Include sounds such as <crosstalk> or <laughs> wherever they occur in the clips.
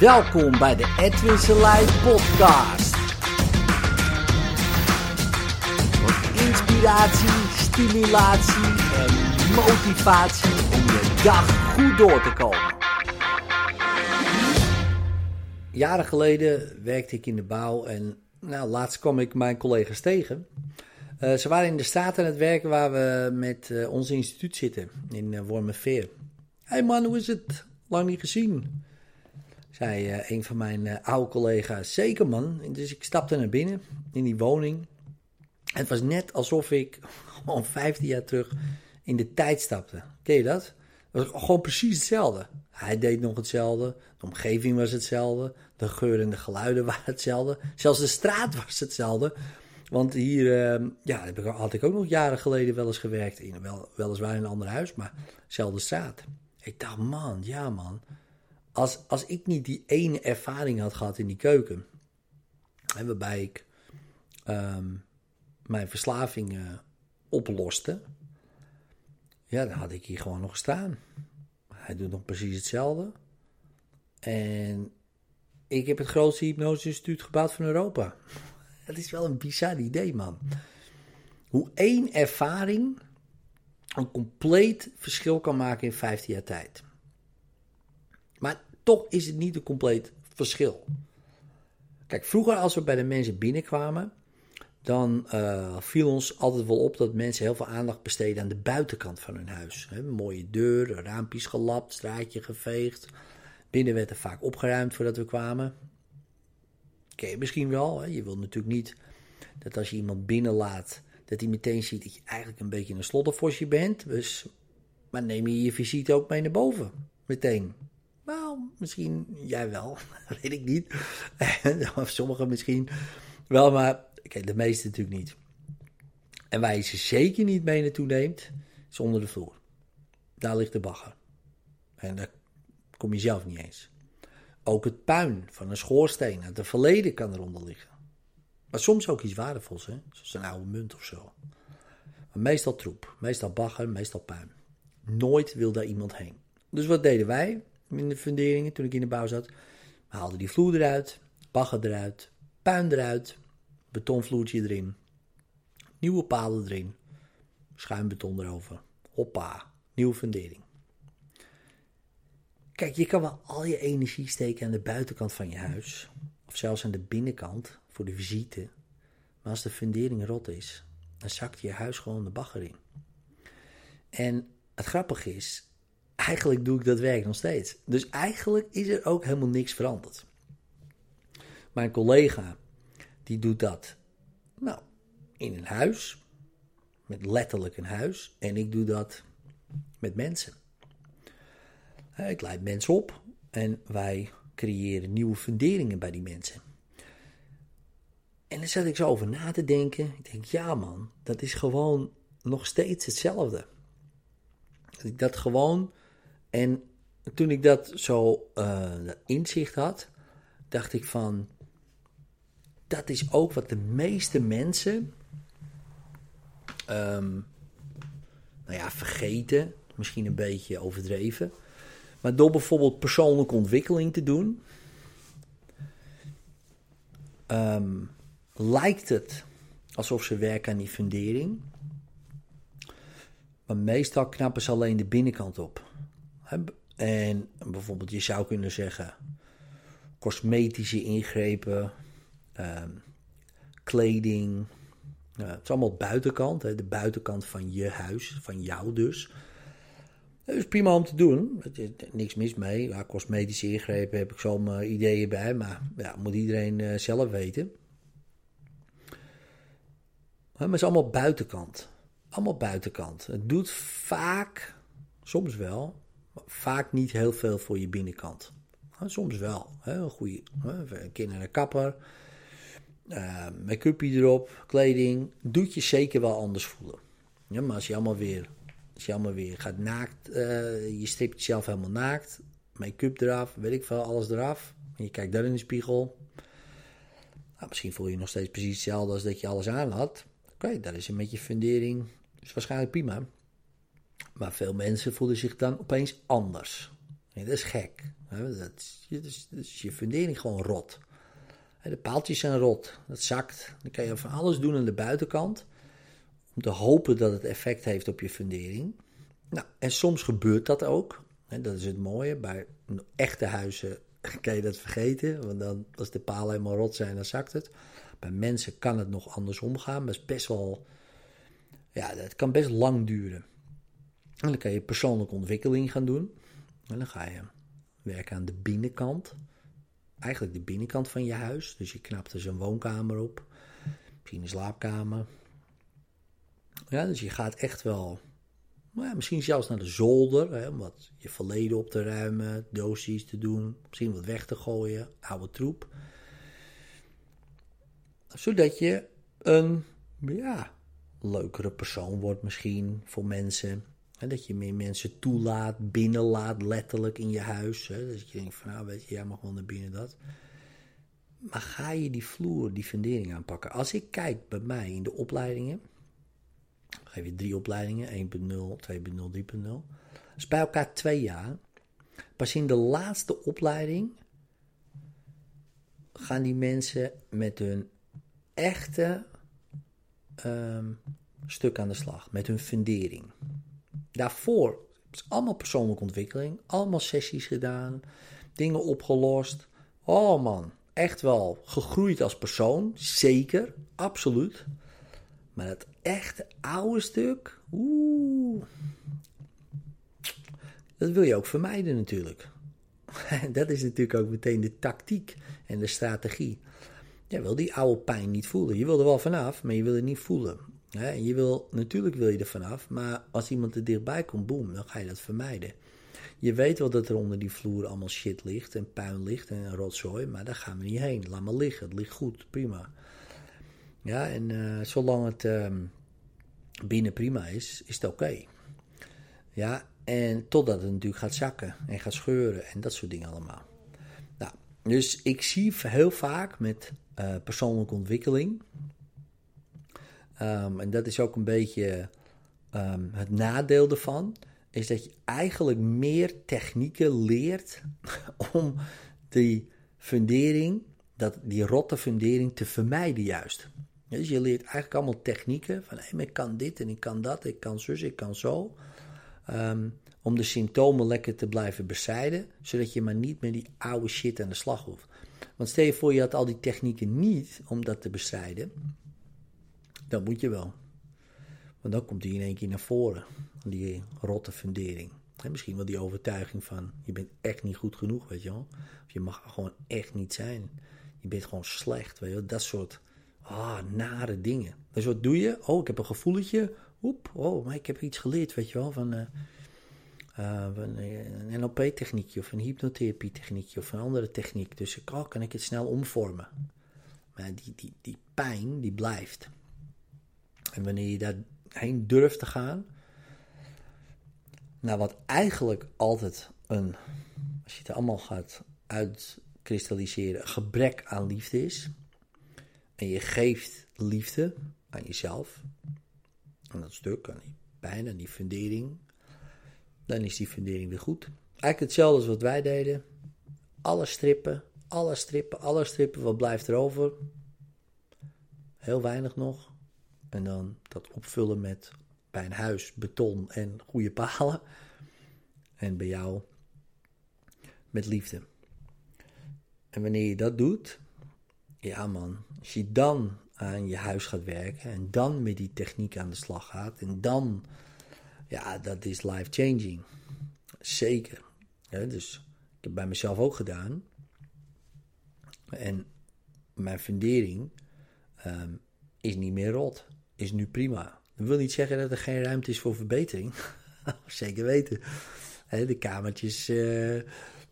Welkom bij de Edwin Selijn podcast. Voor inspiratie, stimulatie en motivatie om je dag goed door te komen. Jaren geleden werkte ik in de bouw en nou, laatst kwam ik mijn collega's tegen. Uh, ze waren in de staat aan het werken waar we met uh, ons instituut zitten, in uh, Wormerveer. Hé hey man, hoe is het? Lang niet gezien. Zei uh, een van mijn uh, oude collega's. Zeker man. Dus ik stapte naar binnen in die woning. Het was net alsof ik <laughs> gewoon 15 jaar terug in de tijd stapte. Ken je dat? Het was gewoon precies hetzelfde. Hij deed nog hetzelfde. De omgeving was hetzelfde. De geur en de geluiden <laughs> waren hetzelfde. Zelfs de straat was hetzelfde. Want hier uh, ja, had ik ook nog jaren geleden wel eens gewerkt. In, wel, weliswaar in een ander huis, maar dezelfde straat. Ik dacht, man, ja man. Als, als ik niet die ene ervaring had gehad in die keuken. Waarbij ik um, mijn verslaving uh, oploste. Ja, dan had ik hier gewoon nog gestaan. Hij doet nog precies hetzelfde. En ik heb het grootste hypnoseinstituut gebouwd van Europa. <laughs> Dat is wel een bizar idee, man. Hoe één ervaring een compleet verschil kan maken in 15 jaar tijd. Maar toch is het niet een compleet verschil. Kijk, vroeger als we bij de mensen binnenkwamen, dan uh, viel ons altijd wel op dat mensen heel veel aandacht besteden aan de buitenkant van hun huis. Mooie deur, raampjes gelapt, straatje geveegd. Binnen werd er vaak opgeruimd voordat we kwamen. Ken je misschien wel. Je wilt natuurlijk niet dat als je iemand binnenlaat, dat hij meteen ziet dat je eigenlijk een beetje een slottenvosje bent. Dus, maar neem je je visite ook mee naar boven. Meteen. Nou, misschien jij wel, <laughs> weet ik niet. <laughs> of sommigen misschien wel, maar de meeste natuurlijk niet. En waar je ze zeker niet mee naartoe neemt, is onder de vloer. Daar ligt de bagger. En daar kom je zelf niet eens. Ook het puin van een schoorsteen uit het verleden kan eronder liggen. Maar soms ook iets waardevols, hè? zoals een oude munt of zo. Maar meestal troep, meestal bagger, meestal puin. Nooit wil daar iemand heen. Dus wat deden wij in de funderingen toen ik in de bouw zat? We haalden die vloer eruit, bagger eruit, puin eruit, betonvloertje erin, nieuwe palen erin, schuimbeton erover. Hoppa, nieuwe fundering. Kijk, je kan wel al je energie steken aan de buitenkant van je huis, of zelfs aan de binnenkant voor de visite. Maar als de fundering rot is, dan zakt je huis gewoon de bagger in. En het grappige is, eigenlijk doe ik dat werk nog steeds. Dus eigenlijk is er ook helemaal niks veranderd. Mijn collega, die doet dat, nou, in een huis, met letterlijk een huis. En ik doe dat met mensen. Ik leid mensen op en wij creëren nieuwe funderingen bij die mensen. En dan zat ik zo over na te denken. Ik denk, ja man, dat is gewoon nog steeds hetzelfde. Dat ik dat gewoon. En toen ik dat zo uh, inzicht had, dacht ik van. Dat is ook wat de meeste mensen. Um, nou ja, vergeten. Misschien een beetje overdreven. Maar door bijvoorbeeld persoonlijke ontwikkeling te doen. Um, lijkt het alsof ze werken aan die fundering. Maar meestal knappen ze alleen de binnenkant op. En bijvoorbeeld, je zou kunnen zeggen: cosmetische ingrepen, um, kleding. Het is allemaal buitenkant, hè, de buitenkant van je huis, van jou dus. Dat is prima om te doen. Niks mis mee. Ja, cosmetische ingrepen heb ik zo mijn ideeën bij, maar ja, moet iedereen uh, zelf weten. Maar het is allemaal buitenkant. Allemaal buitenkant. Het doet vaak, soms wel, vaak niet heel veel voor je binnenkant. Soms wel. Een goede, een kapper. Uh, make-upje erop, kleding. Doet je zeker wel anders voelen. Ja, maar als je allemaal weer, als je allemaal weer gaat naakt, uh, je stript jezelf helemaal naakt. Make-up eraf, weet ik veel, alles eraf. En je kijkt daar in de spiegel. Nou, misschien voel je je nog steeds precies hetzelfde als dat je alles aan had. Oké, okay, dat is een beetje fundering. Is waarschijnlijk prima. Maar veel mensen voelen zich dan opeens anders. dat is gek. Dat is, dus, dus je fundering gewoon rot. De paaltjes zijn rot, dat zakt. Dan kan je van alles doen aan de buitenkant. Om te hopen dat het effect heeft op je fundering. Nou, en soms gebeurt dat ook. Dat is het mooie. Bij echte huizen <laughs> kan je dat vergeten. Want dan, als de palen helemaal rot zijn, dan zakt het. Bij mensen kan het nog andersom gaan. Maar het is best wel. Ja, het kan best lang duren. En dan kan je persoonlijke ontwikkeling gaan doen. En dan ga je werken aan de binnenkant. Eigenlijk de binnenkant van je huis. Dus je knapt er een woonkamer op. Misschien een slaapkamer. Ja, dus je gaat echt wel. Nou ja, misschien zelfs naar de zolder. Hè, om wat je verleden op te ruimen. Doosjes te doen. Misschien wat weg te gooien. Oude troep. Zodat je een ja, leukere persoon wordt misschien voor mensen. Dat je meer mensen toelaat, binnenlaat, letterlijk in je huis. Hè, dat je denkt van, nou weet je, jij mag wel naar binnen dat. Maar ga je die vloer, die fundering aanpakken? Als ik kijk bij mij in de opleidingen, geef je drie opleidingen, 1.0, 2.0, 3.0. Dus bij elkaar twee jaar. Pas in de laatste opleiding gaan die mensen met hun echte um, stuk aan de slag, met hun fundering. Daarvoor is allemaal persoonlijke ontwikkeling, allemaal sessies gedaan, dingen opgelost. Oh man, echt wel gegroeid als persoon, zeker, absoluut. Maar het echte oude stuk, oeh, dat wil je ook vermijden natuurlijk. <laughs> dat is natuurlijk ook meteen de tactiek en de strategie. Je wil die oude pijn niet voelen. Je wil er wel vanaf, maar je wil het niet voelen. Je wil, natuurlijk wil je er vanaf, maar als iemand er dichtbij komt, boem, dan ga je dat vermijden. Je weet wel dat er onder die vloer allemaal shit ligt en puin ligt en rotzooi, maar daar gaan we niet heen. Laat maar liggen, het ligt goed, prima. Ja, en uh, zolang het uh, binnen prima is, is het oké. Ja, en totdat het natuurlijk gaat zakken en gaat scheuren en dat soort dingen allemaal. Nou, dus ik zie heel vaak met uh, persoonlijke ontwikkeling. Um, en dat is ook een beetje um, het nadeel ervan. Is dat je eigenlijk meer technieken leert <laughs> om die fundering, dat, die rotte fundering te vermijden juist. Dus je leert eigenlijk allemaal technieken van ik kan dit en ik kan dat, ik kan zus, ik kan zo. Um, om de symptomen lekker te blijven bestrijden, zodat je maar niet met die oude shit aan de slag hoeft. Want stel je voor, je had al die technieken niet om dat te bestrijden, dan moet je wel. Want dan komt die in één keer naar voren, die rotte fundering. En misschien wel die overtuiging van, je bent echt niet goed genoeg, weet je wel. Of je mag gewoon echt niet zijn. Je bent gewoon slecht, weet je wel. Dat soort ah, nare dingen. Dus wat doe je? Oh, ik heb een gevoeletje. Oep, oh, maar ik heb iets geleerd, weet je wel, van... Uh, uh, een NLP-techniekje of een hypnotherapie-techniekje of een andere techniek. Dus oh, kan ik het snel omvormen. Maar die, die, die pijn, die blijft. En wanneer je daarheen durft te gaan, nou wat eigenlijk altijd een, als je het allemaal gaat uitkristalliseren, gebrek aan liefde is. En je geeft liefde aan jezelf. Aan dat stuk, aan die pijn, aan die fundering, dan is die fundering weer goed. Eigenlijk hetzelfde als wat wij deden. Alle strippen, alle strippen, alle strippen, wat blijft er over? Heel weinig nog. En dan dat opvullen met bij een huis beton en goede palen. En bij jou met liefde. En wanneer je dat doet, ja man, als je dan aan je huis gaat werken en dan met die techniek aan de slag gaat en dan ja, dat is life-changing. Zeker. dus ik heb bij mezelf ook gedaan. En mijn fundering ehm, is niet meer rot. Is nu prima. Dat wil niet zeggen dat er geen ruimte is voor verbetering. <laughs> Zeker weten. de kamertjes uh,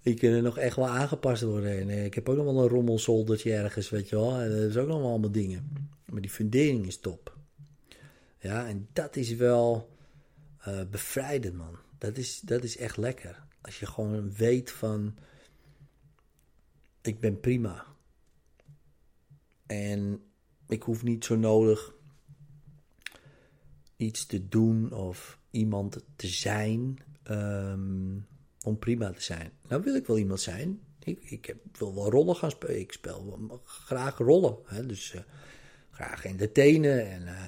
die kunnen nog echt wel aangepast worden. En, eh, ik heb ook nog wel een rommelzoldertje ergens, weet je wel. dat is ook nog wel allemaal dingen. Maar die fundering is top. Ja, en dat is wel uh, bevrijden, man. Dat is, dat is echt lekker. Als je gewoon weet van, ik ben prima. En ik hoef niet zo nodig iets te doen of iemand te zijn um, om prima te zijn. Nou wil ik wel iemand zijn. Ik, ik heb, wil wel rollen gaan spelen. Ik speel graag rollen. Hè? Dus uh, graag entertainen. En uh,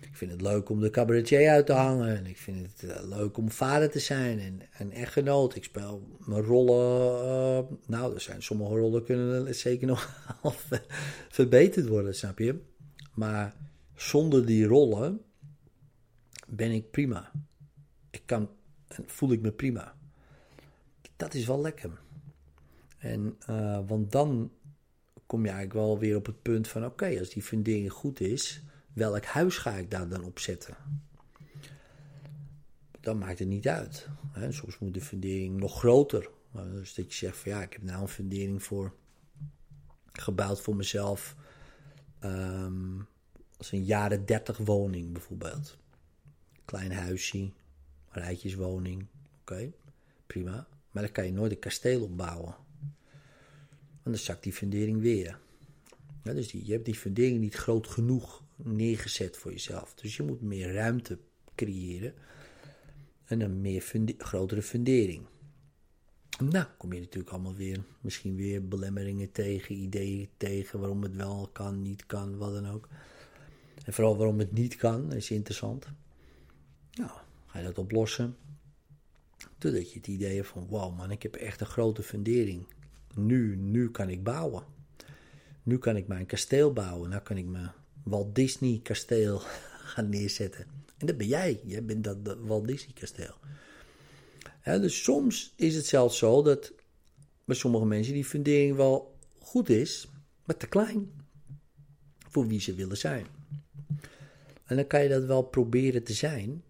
ik vind het leuk om de cabaretier uit te hangen. En ik vind het uh, leuk om vader te zijn. En, en echtgenoot. Ik speel mijn rollen. nou, er zijn sommige rollen kunnen zeker nog <laughs> verbeterd worden, snap je? Maar zonder die rollen ben ik prima. Ik kan, en voel ik me prima. Dat is wel lekker. En, uh, want dan kom je eigenlijk wel weer op het punt van: oké, als die fundering goed is, welk huis ga ik daar dan op zetten? Dan maakt het niet uit. Hè? Soms moet de fundering nog groter. Dus dat je zegt van ja, ik heb nou een fundering voor gebouwd voor mezelf. Um, als een jaren 30 woning bijvoorbeeld. Klein huisje, rijtjeswoning. Oké, prima. Maar dan kan je nooit een kasteel opbouwen. Want dan zakt die fundering weer. Ja, dus die, je hebt die fundering niet groot genoeg neergezet voor jezelf. Dus je moet meer ruimte creëren. En een meer funde grotere fundering. Nou, kom je natuurlijk allemaal weer, misschien weer belemmeringen tegen, ideeën tegen waarom het wel kan, niet kan, wat dan ook. En vooral waarom het niet kan, is interessant. Nou, ga je dat oplossen. Totdat je het idee hebt van, wow man, ik heb echt een grote fundering. Nu, nu kan ik bouwen. Nu kan ik mijn kasteel bouwen. Nu kan ik mijn Walt Disney kasteel <laughs> gaan neerzetten. En dat ben jij. Jij bent dat, Walt Disney kasteel. dus soms is het zelfs zo dat bij sommige mensen die fundering wel goed is, maar te klein voor wie ze willen zijn. En dan kan je dat wel proberen te zijn,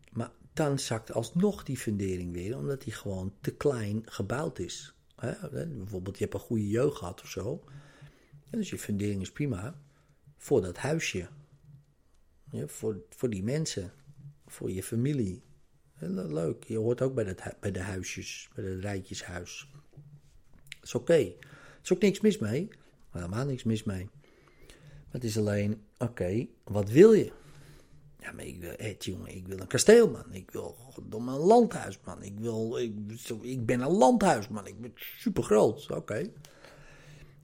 dan zakt alsnog die fundering weer, omdat die gewoon te klein gebouwd is. bijvoorbeeld, je hebt een goede jeugd gehad of zo. dus je fundering is prima voor dat huisje. voor, voor die mensen, voor je familie. leuk, je hoort ook bij, dat, bij de huisjes, bij het rijtjeshuis. Dat is oké. Er is ook niks mis mee. Helemaal niks mis mee. Maar het is alleen, oké, wat wil je? Ja, maar ik wil, ik wil een kasteel, man. Ik wil goddomme een landhuis, man. Ik, wil, ik, ik ben een landhuis, man. Ik ben super groot. Oké.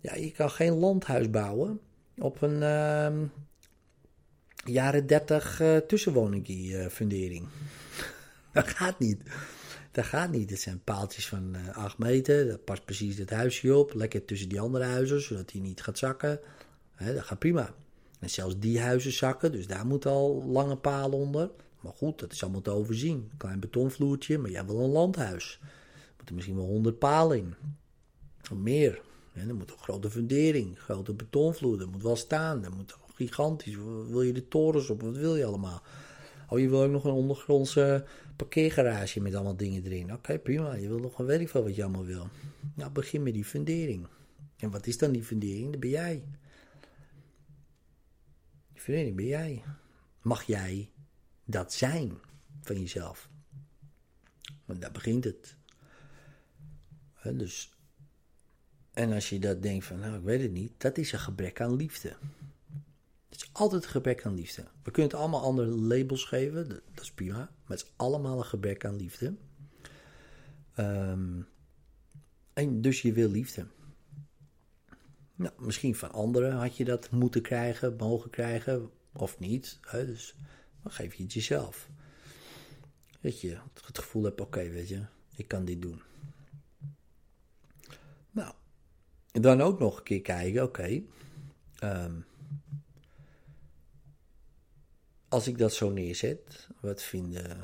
Ja, je kan geen landhuis bouwen op een uh, jaren 30 uh, tussenwoningie-fundering. <laughs> dat gaat niet. Dat gaat niet. Het zijn paaltjes van uh, 8 meter. Dat past precies het huisje op. Lekker tussen die andere huizen, zodat hij niet gaat zakken. dat gaat prima. En zelfs die huizen zakken, dus daar moeten al lange palen onder. Maar goed, dat is allemaal te overzien. Klein betonvloertje, maar jij wil een landhuis. Er moeten misschien wel honderd palen in. Of meer. En er moet een grote fundering, grote betonvloer. Dat moet wel staan. Dat moet gigantisch. Wil je de torens op? Wat wil je allemaal? Oh, je wil ook nog een ondergrondse parkeergarage met allemaal dingen erin. Oké, prima. Je wil nog een werk van wat je allemaal wil. Nou, begin met die fundering. En wat is dan die fundering? Dat ben jij. Vereniging ben jij. Mag jij dat zijn van jezelf? Want daar begint het. dus, en als je dat denkt van, nou ik weet het niet, dat is een gebrek aan liefde. Het is altijd een gebrek aan liefde. We kunnen het allemaal andere labels geven, dat, is prima, maar het is allemaal een gebrek aan liefde. Um, en dus je wil liefde. Nou, misschien van anderen had je dat moeten krijgen, mogen krijgen, of niet. Hè? Dus dan geef je het jezelf. Dat je het gevoel hebt, oké, weet je, ik kan dit doen. Nou, dan ook nog een keer kijken, oké, ehm, als ik dat zo neerzet, wat vinden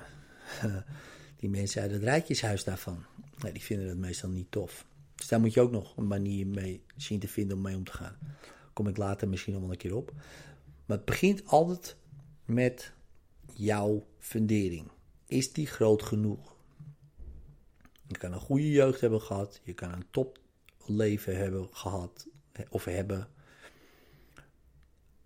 <laughs> die mensen uit het rijtjeshuis daarvan? Nou, die vinden dat meestal niet tof. Dus daar moet je ook nog een manier mee zien te vinden om mee om te gaan. Kom ik later misschien nog wel een keer op. Maar het begint altijd met jouw fundering. Is die groot genoeg? Je kan een goede jeugd hebben gehad. Je kan een topleven hebben gehad of hebben.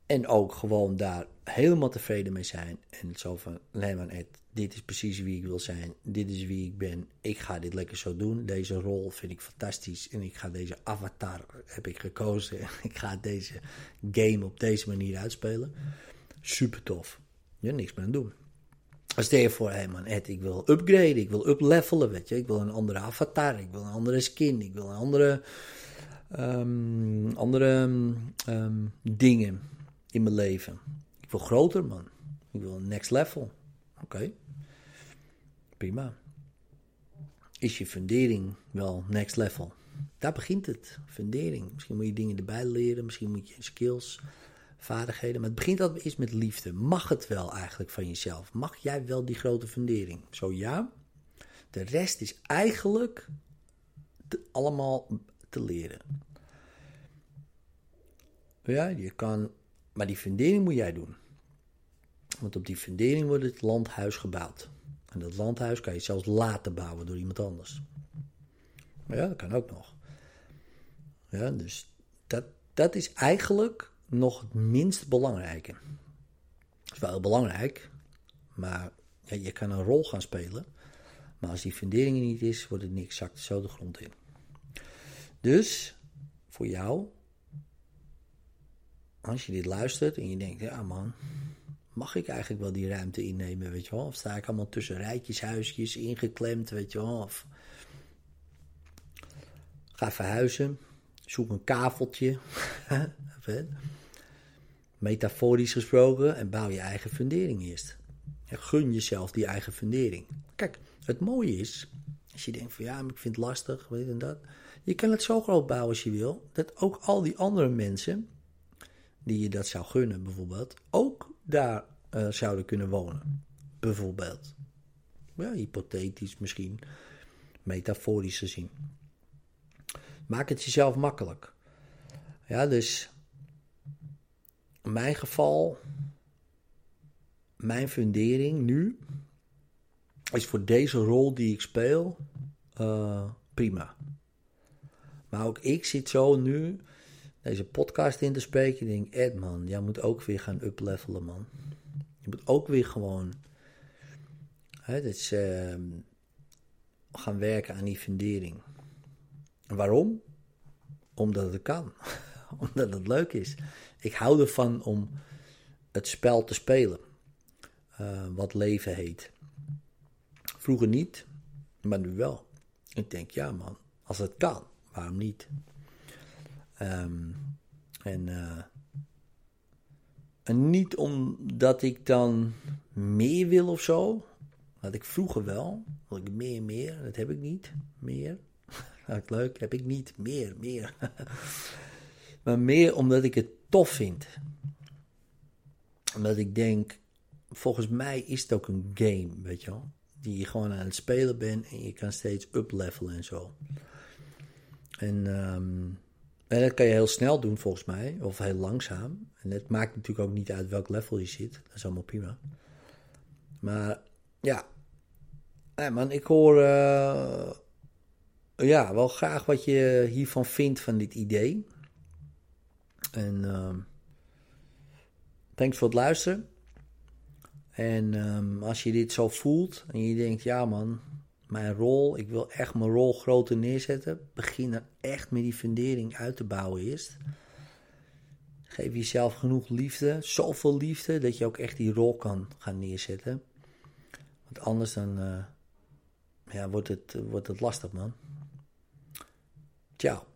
En ook gewoon daar helemaal tevreden mee zijn. En zo van, nee man Ed, dit is precies wie ik wil zijn. Dit is wie ik ben. Ik ga dit lekker zo doen. Deze rol vind ik fantastisch. En ik ga deze avatar, heb ik gekozen. <laughs> ik ga deze game op deze manier uitspelen. Super tof. Je niks meer aan doen. Stel je voor, hé man, Ed, ik wil upgraden, ik wil uplevelen, weet je. Ik wil een andere avatar, ik wil een andere skin, ik wil een andere, ehm, andere ehm, dingen in mijn leven. Ik wil groter, man. Ik wil next level. Oké, prima. Is je fundering wel next level? Daar begint het, fundering. Misschien moet je dingen erbij leren, misschien moet je skills vaardigheden. Maar het begint altijd met liefde. Mag het wel eigenlijk van jezelf? Mag jij wel die grote fundering? Zo ja. De rest is eigenlijk allemaal te leren. Ja, je kan, maar die fundering moet jij doen. Want op die fundering wordt het landhuis gebouwd. En dat landhuis kan je zelfs laten bouwen door iemand anders. Ja, dat kan ook nog. Ja, dus dat, dat is eigenlijk nog het minst belangrijke. Het is wel belangrijk, maar ja, je kan een rol gaan spelen. Maar als die fundering er niet is, wordt het niks, zakt zo de grond in. Dus voor jou, als je dit luistert en je denkt, ja man, mag ik eigenlijk wel die ruimte innemen, weet je wel? Of sta ik allemaal tussen rijtjeshuisjes ingeklemd, weet je wel? Of ga verhuizen, zoek een kaveltje. <laughs> metaforisch gesproken, en bouw je eigen fundering eerst. En gun jezelf die eigen fundering. Kijk, het mooie is, als je denkt van ja, ik vind het lastig, weet en dat. Je kan het zo groot bouwen als je wil, dat ook al die andere mensen, die je dat zou gunnen bijvoorbeeld, ook daar uh, zouden kunnen wonen. Bijvoorbeeld. Ja, hypothetisch misschien, metaforisch gezien. Maak het jezelf makkelijk. Ja, dus in mijn geval, mijn fundering nu is voor deze rol die ik speel uh, prima. Maar ook ik zit zo nu deze podcast in te spreken. Ik denk, Ed man, jij moet ook weer gaan uplevelen man. Je moet ook weer gewoon hè, uh, gaan werken aan die fundering. En waarom? Omdat het kan. <laughs> Omdat het leuk is. Ik hou ervan om het spel te spelen. Uh, wat leven heet. Vroeger niet, maar nu wel. Ik denk, ja man, als het kan, waarom niet? Um, en, uh, en niet omdat ik dan meer wil of zo. Dat ik vroeger wel. Wil ik meer, meer. Dat heb ik niet. Meer. <laughs> Dat leuk. Heb ik niet. Meer, meer. <laughs> maar meer omdat ik het tof vind. Omdat ik denk, volgens mij is het ook een game, weet je wel. Die je gewoon aan het spelen bent en je kan steeds uplevelen en zo. En, um, en dat kan je heel snel doen volgens mij, of heel langzaam. En het maakt natuurlijk ook niet uit welk level je zit. Dat is allemaal prima. Maar ja, nee man, ik hoor uh, ja, wel graag wat je hiervan vindt van dit idee. En uh, thanks voor het luisteren. En um, als je dit zo voelt en je denkt, ja man, mijn rol, ik wil echt mijn rol groter neerzetten. Begin er echt met die fundering uit te bouwen eerst. Geef jezelf genoeg liefde, zoveel liefde, dat je ook echt die rol kan gaan neerzetten. Want anders dan uh, ja, wordt, het, wordt het lastig, man. Ciao.